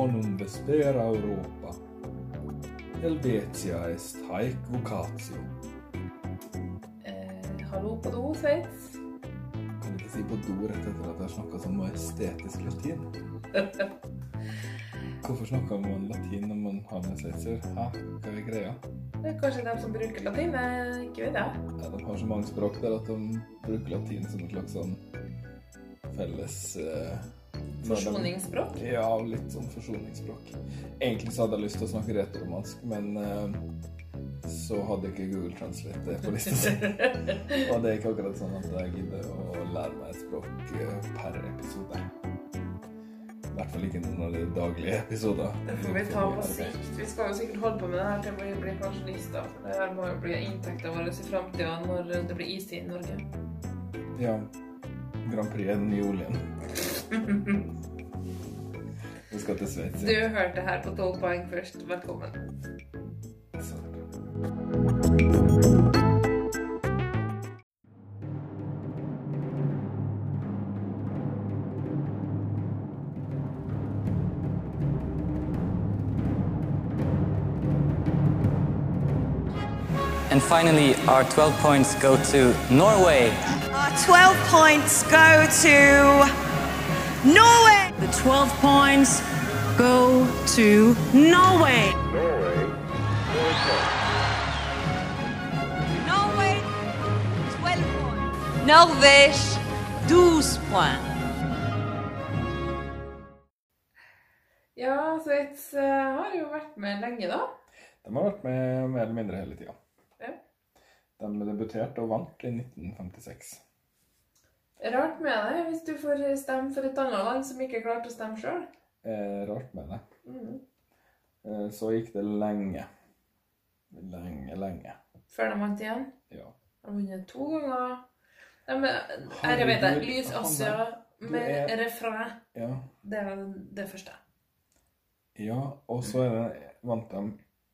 bonum vespera Europa. Helvetia est haec vocatio. Eh, hallo på do, Sveits. Kan ikke si på do rett etter at jeg har snakka sånn majestetisk latin. Hvorfor snakker man latin når man har med sveitser? Hæ, hva er greia? Det er kanskje de som bruker latin. Jeg ikke vet jeg. Ja, de har så mange språk der at de bruker latin som et slags sånn felles de- Forsoningsspråk. Ja, litt sånn forsoningsspråk. Egentlig så hadde jeg lyst til å snakke retoromansk, men eh, så hadde ikke Google Translate det på lista si. Og det er ikke akkurat sånn at jeg gidder å lære meg et språk eh, per episode. I hvert fall ikke noen av de daglige episoder. Det får vi ta på sikt. Vi skal jo sikkert holde på med det her til vi blir pensjonister. For det her må jo bli inntekten vår i framtida når det blir istid i Norge. Ja. Grand Prix er den nye oljen. Vi skal til Sveits. Du hørte her på 12 poeng først. Velkommen. And finally, our 12 points go to Norway. Our 12 points go to Norway. The 12 points go to Norway. Norway, 12 points. Norvège, 12 points. Ja, Sveits eh, har jo vært med lenge, da. De har vært med mer eller mindre hele tida. Ja. De debuterte og vant i 1956. Rart med det hvis du får stemme for et annet land som ikke klarte å stemme sjøl. Eh, rart med det. Mm. Eh, så gikk det lenge. Lenge, lenge. Før de vant igjen. Ja. De har vunnet to ganger. Ja, men, her vet jeg. Lys Asia med er- refreng. ja. Det var det første. Ja, og så er det, vant de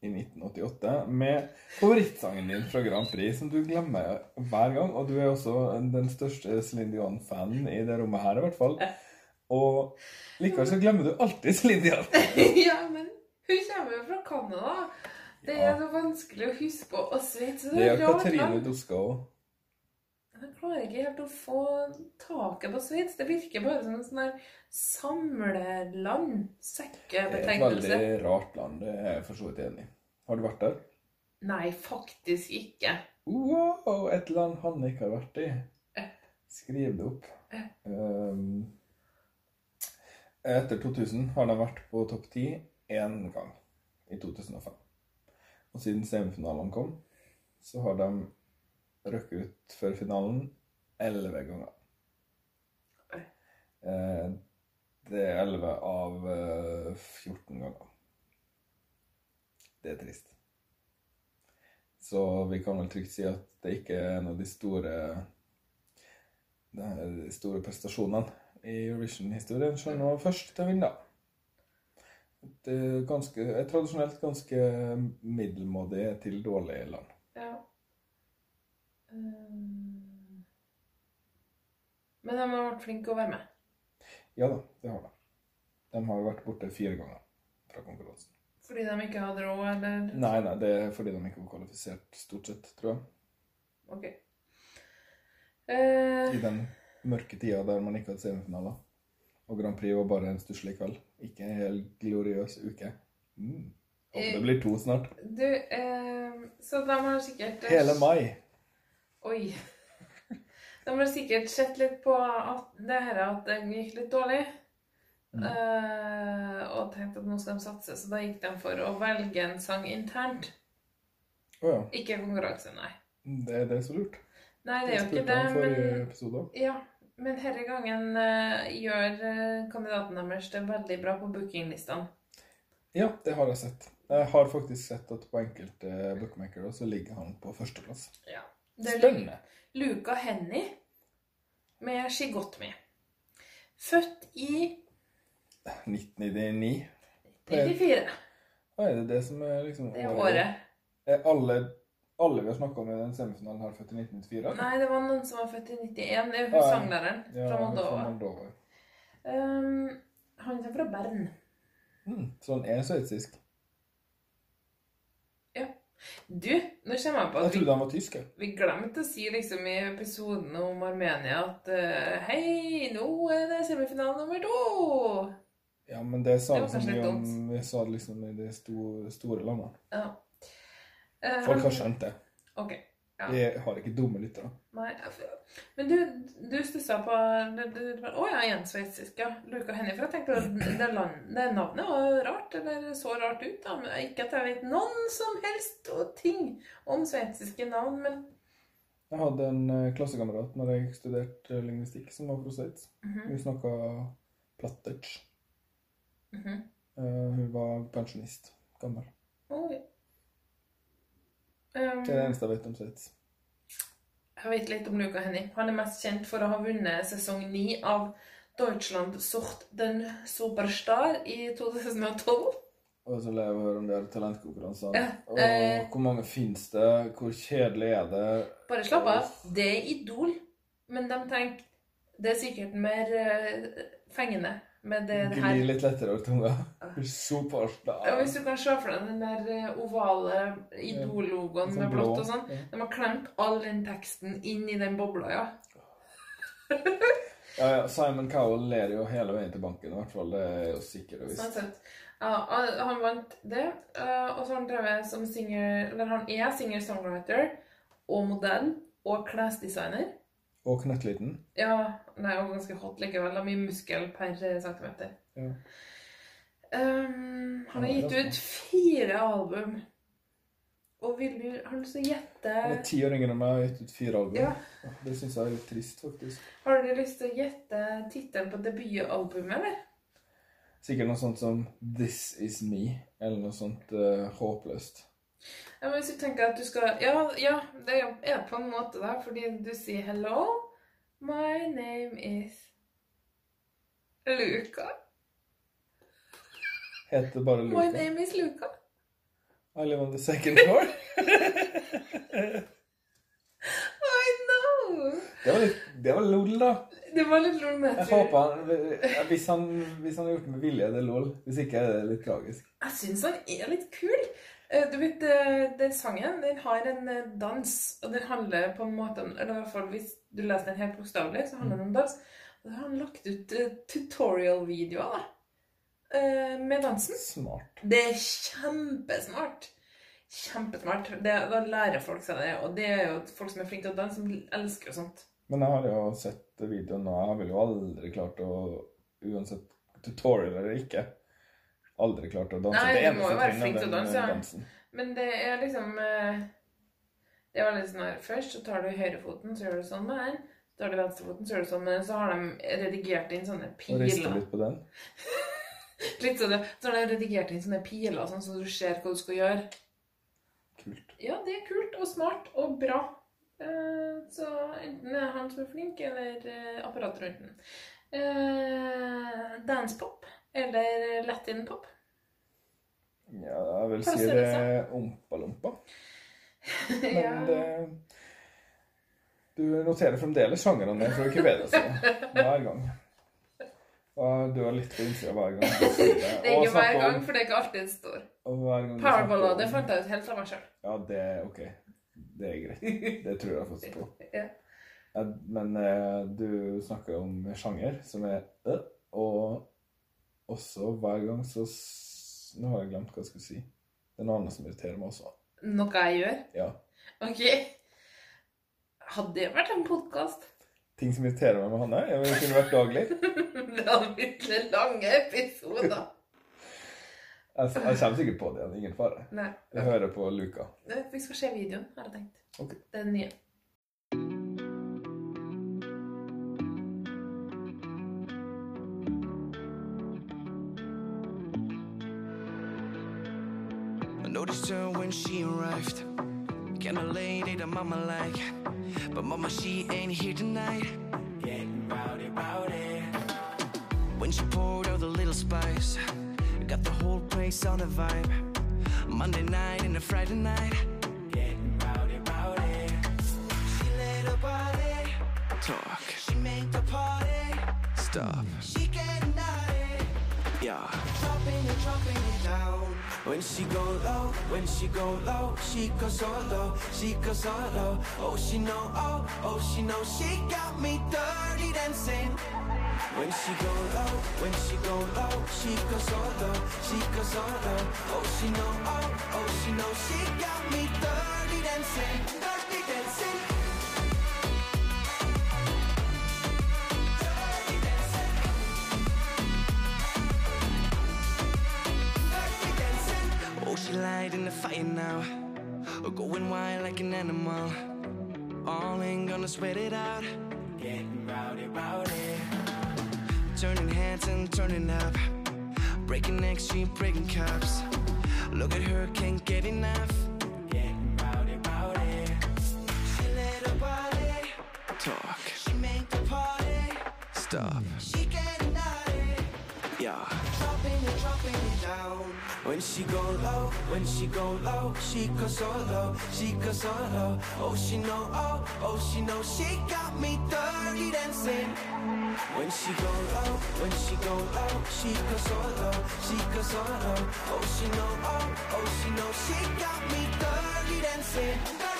i 1988 med favorittsangen din fra Grand Prix, som du glemmer hver gang. Og du er også den største Céline Dion-fanen i det rommet her, i hvert fall. Og likevel så glemmer du alltid Céline Dion. ja, men hun kommer jo fra Canada. Det er så vanskelig å huske på. Og Sveits Det er Katrine. Duska òg. Jeg klarer ikke helt å få taket på Sveits. Det virker bare som en sånn der samleland. Det er et veldig rart land, det er jeg for så vidt enig i. Har du vært der? Nei, faktisk ikke. Wow, et land han ikke har vært i. Skriv det opp. Um, etter 2000 har de vært på topp 10 én gang, i 2005. Og siden semifinalene kom, så har de røkket ut før finalen elleve ganger. Eh, det er 11 av eh, 14 ganger. Det er trist. Så vi kan vel trygt si at det ikke er en av de store de store prestasjonene i Eurovision-historien som nå først til å vinne. Et, ganske, et tradisjonelt ganske middelmådig til dårlig land. Um, Men de har vært flinke å være med. Ja da, det har de. De har jo vært borte fire ganger fra konkurransen. Fordi de ikke hadde råd, eller Nei, nei, det er fordi de ikke var kvalifisert, stort sett, tror jeg. OK. Eh, I den mørke tida der man ikke hadde semifinaler. Og Grand Prix var bare en stusslig kveld. Ikke en hel gloriøs uke. Mm. Håper det blir to snart. du, eh, så de har sikkert eh, Hele mai. Oi. De har sikkert sett litt på at det her at det gikk litt dårlig. Mm. eh, og tenkte at nå skal de satse, så da gikk de for å velge en sang internt. Oh, ja. Ikke konkurranse, nei. Det er det så lurt. Nei, det er jo ikke det, men. Ja, men denne gangen uh, gjør uh, kandidaten deres det veldig bra på bookinglistene. Ja, det har jeg sett. Jeg har faktisk sett at på enkelte bookmakere så ligger han på førsteplass. Ja. Det Spennende. Luca Henny med She Got Me. Født i 1999. 94. Hva er det det som er liksom Det er året. Er alle, alle vi har snakka om i den semifinalen her født i 1994? eller? Nei, det var noen som var født i 91. Det er Ja, ja. sanglæreren Ja, fra Moldova. Um, han er fra Bern. Mm, så han er sveitsisk. Du, nå kommer jeg på at vi, trodde han var tysk. jeg. vi glemte å si liksom i episoden om Armenia at uh, hei, nå er det semifinale nummer to! Ja, men det sa Det vi så mye om Vi sa det liksom i de store, store landene. Ja. Uh, Folk har skjønt det. Ok. Ja. Jeg har ikke dumme lyttere. Nei, men du, du stussa på det- det- Å ja, igjen sveitsisk, ja. Luka henne. For jeg tenkte at det, land, det navnet var rart, eller så rart ut, da. Men ikke at jeg vet noen som helst og ting om sveitsiske navn, men Jeg hadde en eh, klassekamerat når jeg studerte eh, lingvistikk, som var fra Sveits. Mhm. Hun snakka platterts. -hmm. uh, hun var pensjonist. Gammel. Oi. Um, Det er det eneste jeg vet om Sveits. Jeg vet litt om Luka Henning. Han er mest kjent for å ha vunnet sesong 9 av Deutschland Sort den Superstar i 2012. Og så lever jeg høre om de talentkonkurransene. Ja, Og eh. hvor mange fins det? Hvor kjedelig er det? Bare slapp av. Det er Idol. Men de tenker Det er sikkert mer eh, fengende med det Gli her. litt lettere over tunga. Superstar. Ja, hvis du kan se for deg den der eh, ovale Idol-logoen Sånn med blå. blått og sånn. De har klemt all den teksten inn i den bobla, ja. Ja, ja, Simon Cowell ler jo hele veien til banken, i hvert fall. Det er jo sikkert og visst. Sånn Ja, han- han vant det. eh, Og så har han drevet som singer Eller han er singer-songwriter og modell og klesdesigner. Og knøttliten. Ja, nei, og ganske hot likevel. da. Mye muskel per eh, centimeter. Ja. Um, han har gitt er ut fire album. Og vil du Har du lyst til å Han er gjette ti år yngre enn meg og har gitt ut fire album. Ja. Det syns jeg er litt trist, faktisk. Har du lyst til å gjette tittelen på debutalbumet, eller? Sikkert noe sånt som This Is Me, eller noe sånt uh, håpløst. Ja, men hvis du tenker at du skal Ja, ja det er på en måte, det, Fordi du sier 'hello, my name is Luca'. Heter bare Luca. My name is Luca. I live on the second floor. I know! Det var litt Det var lol, da. Det var litt lol Jeg håper han hvis, han hvis han har gjort det med vilje, det er lol. Hvis ikke er det litt tragisk. Jeg syns han er litt kul. Eh, Du vet, det den sangen den har en eh, dans, og den handler på en måte om Eller i hvert fall hvis du leser den helt bokstavelig, så handler den om dans. Og da har han lagt ut eh, tutorial-videoer da, eh, med dansen. Smart. Det er kjempesmart. Kjempesmart. Det, da lærer folk seg det, og det er jo folk som er flinke til å danse, som elsker og sånt. Men jeg har jo sett videoen, og jeg ville jo aldri klart å Uansett tutorial eller ikke. Aldri klart å danse. Nei, Det du må jo være flink til å danse, ja. dansen. Men det er liksom eh, Det er veldig sånn her Først så tar du høyrefoten, så gjør du sånn med den. Så tar du venstrefoten, så gjør du sånn med den. Så har de redigert inn sånne Og rister piler. litt på den. Litt sånn, så har de redigert inn sånne piler, sånn så du ser hva du skal gjøre. Kult. Ja, det er kult og smart og bra. Eh, så enten er han som er flink, eller eh, apparatet rundt den. Dance Dancepop eller latinpop. Ja, jeg vil si det er ompa-lompa. Men ja. det Du noterer fremdeles sjangrene ned, for du ikke bedre seg hver gang. Og du er litt på innsida hver gang. det. Det er ikke hver gang, for det er ikke alltid det står. Powerballade fant jeg ut helt av meg sjøl. Ja, det er ok. Det er greit. Det tror jeg faktisk på. Ja. Men eh, du snakker om sjanger som er øh, og også hver gang så Nå har jeg glemt hva jeg skulle si. Det er noe annet som irriterer meg også. Noe jeg gjør? Ja. Ok. Hadde det vært en podkast? Ting som irriterer meg med Hanne. Jeg ville kunne vært daglig. det hadde blitt litt lange episoder. Jeg, jeg kommer sikkert på det igjen. Ingen fare. Nei. Jeg hører på Luka. Vi skal se videoen, har jeg tenkt. Ok. Det er den nye. I noticed her when she arrived. Kinda late, ate a mama like. But mama, she ain't here tonight. Getting rowdy, rowdy. When she poured out the little spice, got the whole place on the vibe. Monday night and a Friday night. Getting rowdy, rowdy. She let her body talk. She make the party stop. She. Yeah. Dropping it, dropping it down. When she go low, when she go low, she goes so low, she goes so low. Oh, she know, oh, oh, she know, she got me dirty dancing. When she go low, when she go low, she goes so low, she goes so low. Oh, she know, oh, oh, she know, she got me dirty dancing. Light in the fire now, going wild like an animal. All ain't gonna sweat it out, getting rowdy, rowdy. Turning heads and turning up. Breaking necks, she breaking cups. Look at her, can't get enough. Getting rowdy, rowdy. She let her body talk. She make the party stop. She getting naughty. Yeah. Dropping it, dropping it down. When she go low, when she go low, she goes so low, she goes so low. Oh, she know, oh, oh, she know, she got me dirty dancing. When she go low, when she go low, she goes so low, she goes so low. Oh, she know, oh, oh, she know, she got me dirty dancing.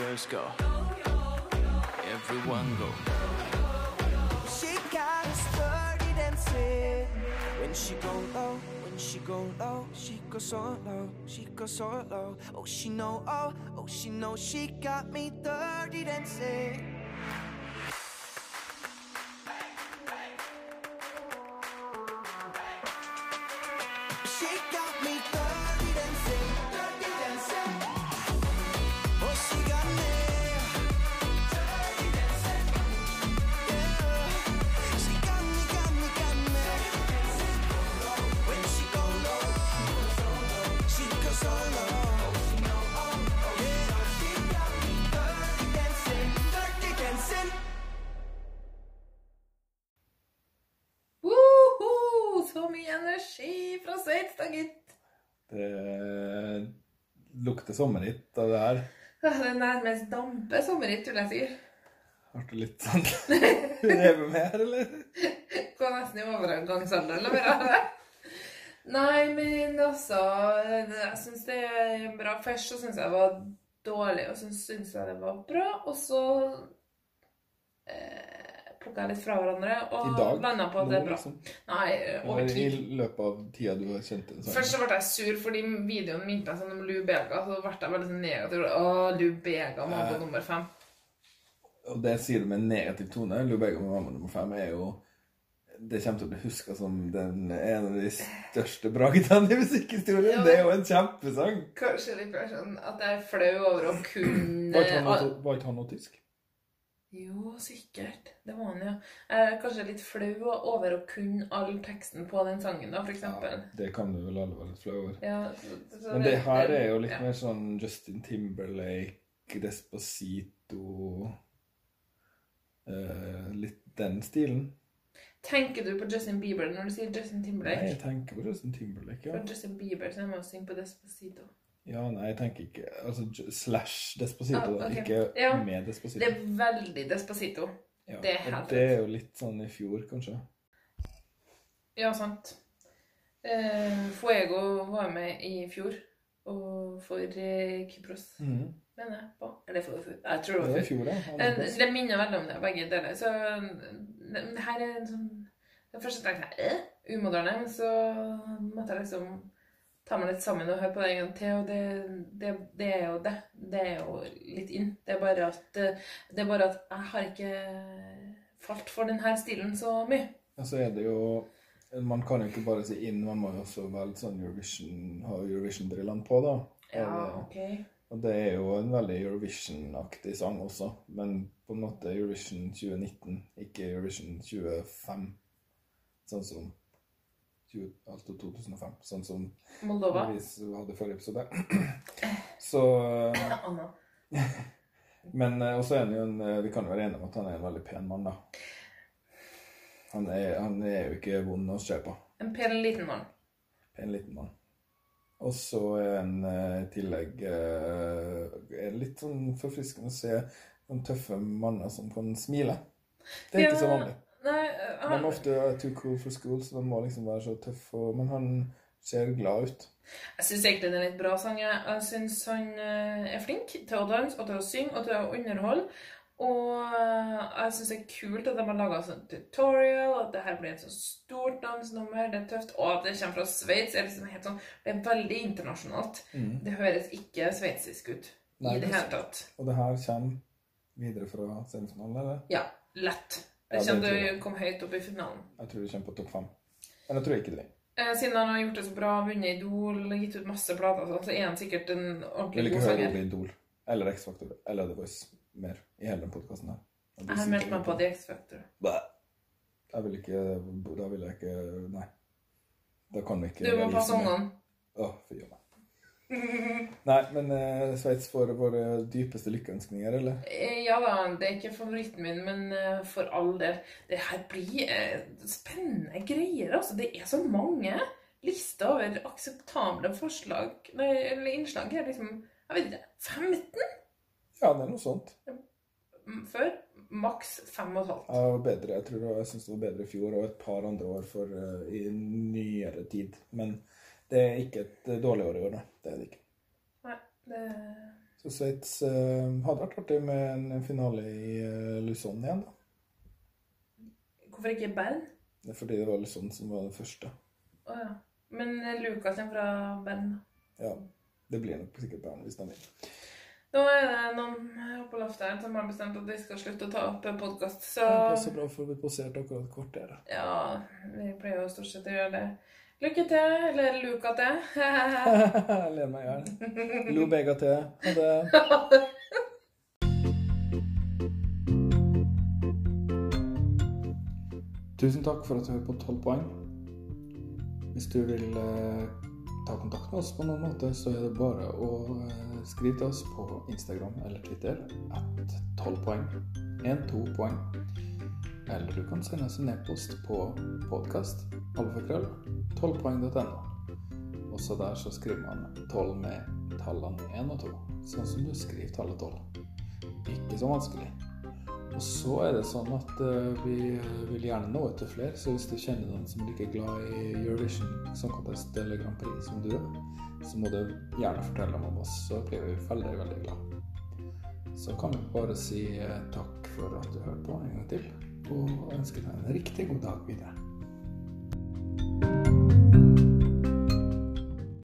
Girls go, everyone go. She got dirty dancing. When she go low, when she go low, she goes so low, she goes so low. Oh, she know, oh, oh, she know, she got me dirty dancing. Energi fra Sveits, da, gitt. Det lukter sommerhit av det her. Ja, Det nærmest dampe sommerhit, vil jeg si. Ble du litt sånn revet med her, eller? Går nesten i overgangsalderen eller bare. Nei, men altså Jeg syns det er bra. Først så syns jeg det var dårlig, og så syns jeg det var bra. Og så eh, plukka litt fra hverandre og landa på at det er bra. Liksom. Nei, over tid. I løpet av tida du har kjent den Først så ble jeg sur fordi videoen minte meg sånn om Lou Bega. Så ble jeg veldig sånn negativ. Å, Lou Bega må på Eh. nummer fem. Og det sier du med en negativ tone. Lubega med mamma nummer fem er jo Det kommer til å bli huska som den, en av de største bragdene i musikkhistorien. Ja. Det er jo en kjempesang. Kanskje litt mer sånn at jeg er flau over å kunne Var ikke han noe, var ikke han noe tysk? Jo, sikkert. Det var han, ja. Jeg er kanskje litt flau over å kunne all teksten på den sangen, da, for eksempel. Det kan du vel alle være litt flau over. Ja, så, så Men det her er jo litt ja. mer sånn Justin Timberlake, Despacito eh, Litt den stilen. Tenker du på Justin Bieber når du sier Justin Timberlake? Nei, jeg tenker på Justin Timberlake, ja. For Justin Bieber så er med å synger på Despacito. Ja, nei, jeg tenker ikke Altså slash Despacito, Ah, da. Ikke Ja. med Despacito. Det er veldig Despacito. ja. det er det er jo litt sånn i fjor, kanskje. Ja, sant. Eh, Fuego var med i fjor, og for eh, Kypros, Mhm. mener jeg på. Eller for, for, jeg tror det Det var var Det, fjor, ja. Eh, Det minner veldig om det, begge deler. Så det, det her er sånn Det første tenkte jeg eh, umoderne, men så måtte jeg liksom ta meg litt sammen og høre på det en gang til, og det, det, det er jo det. Det er jo litt inn. Det er bare at, eh, det er bare at jeg har ikke falt for denne stilen så mye. Og så er det jo Man kan jo ikke bare si inn, man må jo også velge sånn Eurovision, ha Eurovision-brillene på, da. Ja, Og, ok. og det er jo en veldig Eurovision-aktig sang også, men på en måte Eurovision 2019, ikke Eurovision 25. Sånn som 20, altså 2005, sånn som Moldova. vi hadde forrige episode. Så Anna. Men eh, også er han jo en eh, Vi kan jo være enige om at han er en veldig pen mann, da. Han er, han er jo ikke vond å se på. En pen liten mann. Pen liten mann. Og så er en eh, i tillegg er litt sånn forfriskende å se noen tøffe manner som kan smile. Det er ikke så vanlig. Nei, han... De han, er ofte too cool for school, så de må liksom være så tøff. og- Men han ser glad ut. jeg syns egentlig det er en litt bra sang. Jeg, syns han eh, er flink til å danse og til å synge og til å underholde. Og eh, jeg syns det er kult at de har laga sånn tutorial, at det her blir et så stort dansenummer. Det er tøft. Og at det kommer fra Sveits. er liksom sånn, Det er veldig internasjonalt. Det høres ikke sveitsisk ut Nei, i det det- hele tatt. Og det her kommer videre fra semifinalen, eller? Ja, lett. Ja, det kommer tror jeg. kom høyt opp i finalen. Jeg tror du kommer på topp fem. Men jeg tror ikke det. Eh, Siden han har gjort det så bra, vunnet Idol, gitt ut masse plater, så- så er han sikkert en ordentlig Jeg vil ikke god høre sanger. Idol eller X-Factor eller The Voice mer i hele den podkasten her. Jeg har meldt meg på The X-Factor. Bæ. Jeg vil ikke Da vil jeg ikke Nei. Da kan vi ikke Du må passe ungene. Å, fy a meg. Nei, men uh, Sveits får våre dypeste lykkeønskninger, eller? Eh, Ja da, det er ikke favoritten min, men uh, for all del. Det her blir uh, spennende greier, altså. Det er så mange lister over akseptable forslag Nei, eller innslag. her, liksom, jeg vet ikke 15 Ja, det er noe sånt. mm, før. Maks 5,5. Jeg var bedre, jeg tror jeg synes det var bedre i fjor og et par andre år for, i nyere tid. Men det er ikke et eh, dårlig år i år, nei. Det er det ikke. Nei, det Så Sveits uh, hadde vært artig med en finale i uh, Luzon igjen, da. Hvorfor ikke Bern? Det er fordi det var Luzon som var det første. Å ja. Men Lukas kommer fra Bern. Ja, det blir nok sikkert Bern hvis de vil. Nå er det noen oppe på loftet her som har bestemt at de skal slutte å ta opp podkast, så Det passer bra, for vi poserte akkurat kvarteret. kvarter. Ja, vi pleier jo stort sett å gjøre det. Lykke til, eller luka til. Ler meg i hjel. Lo begge til. Ha det. Tusen takk for at du hører på 12 poeng. Hvis du vil eh, ta kontakt med oss på noen måte, så er det bare å eh, skrive til oss på Instagram eller Twitter at 12 poeng. 1-2 poeng. Eller du kan sende oss en e-post på podkast alfakrøll 12poeng.no. Også der så skriver man 12 med tallene 1 og 2, sånn som du skriver tallet 12. Ikke så vanskelig. Og så er det sånn at eh, vi vil gjerne nå ut til flere, så hvis du kjenner noen som er like glad i Eurovision Song Contest eller Grand Prix som du er, så må du gjerne fortelle om oss, så blir vi veldig, veldig glad. Så kan vi bare si eh, takk for at du hørte på en gang til, og ønsker deg en riktig god dag videre.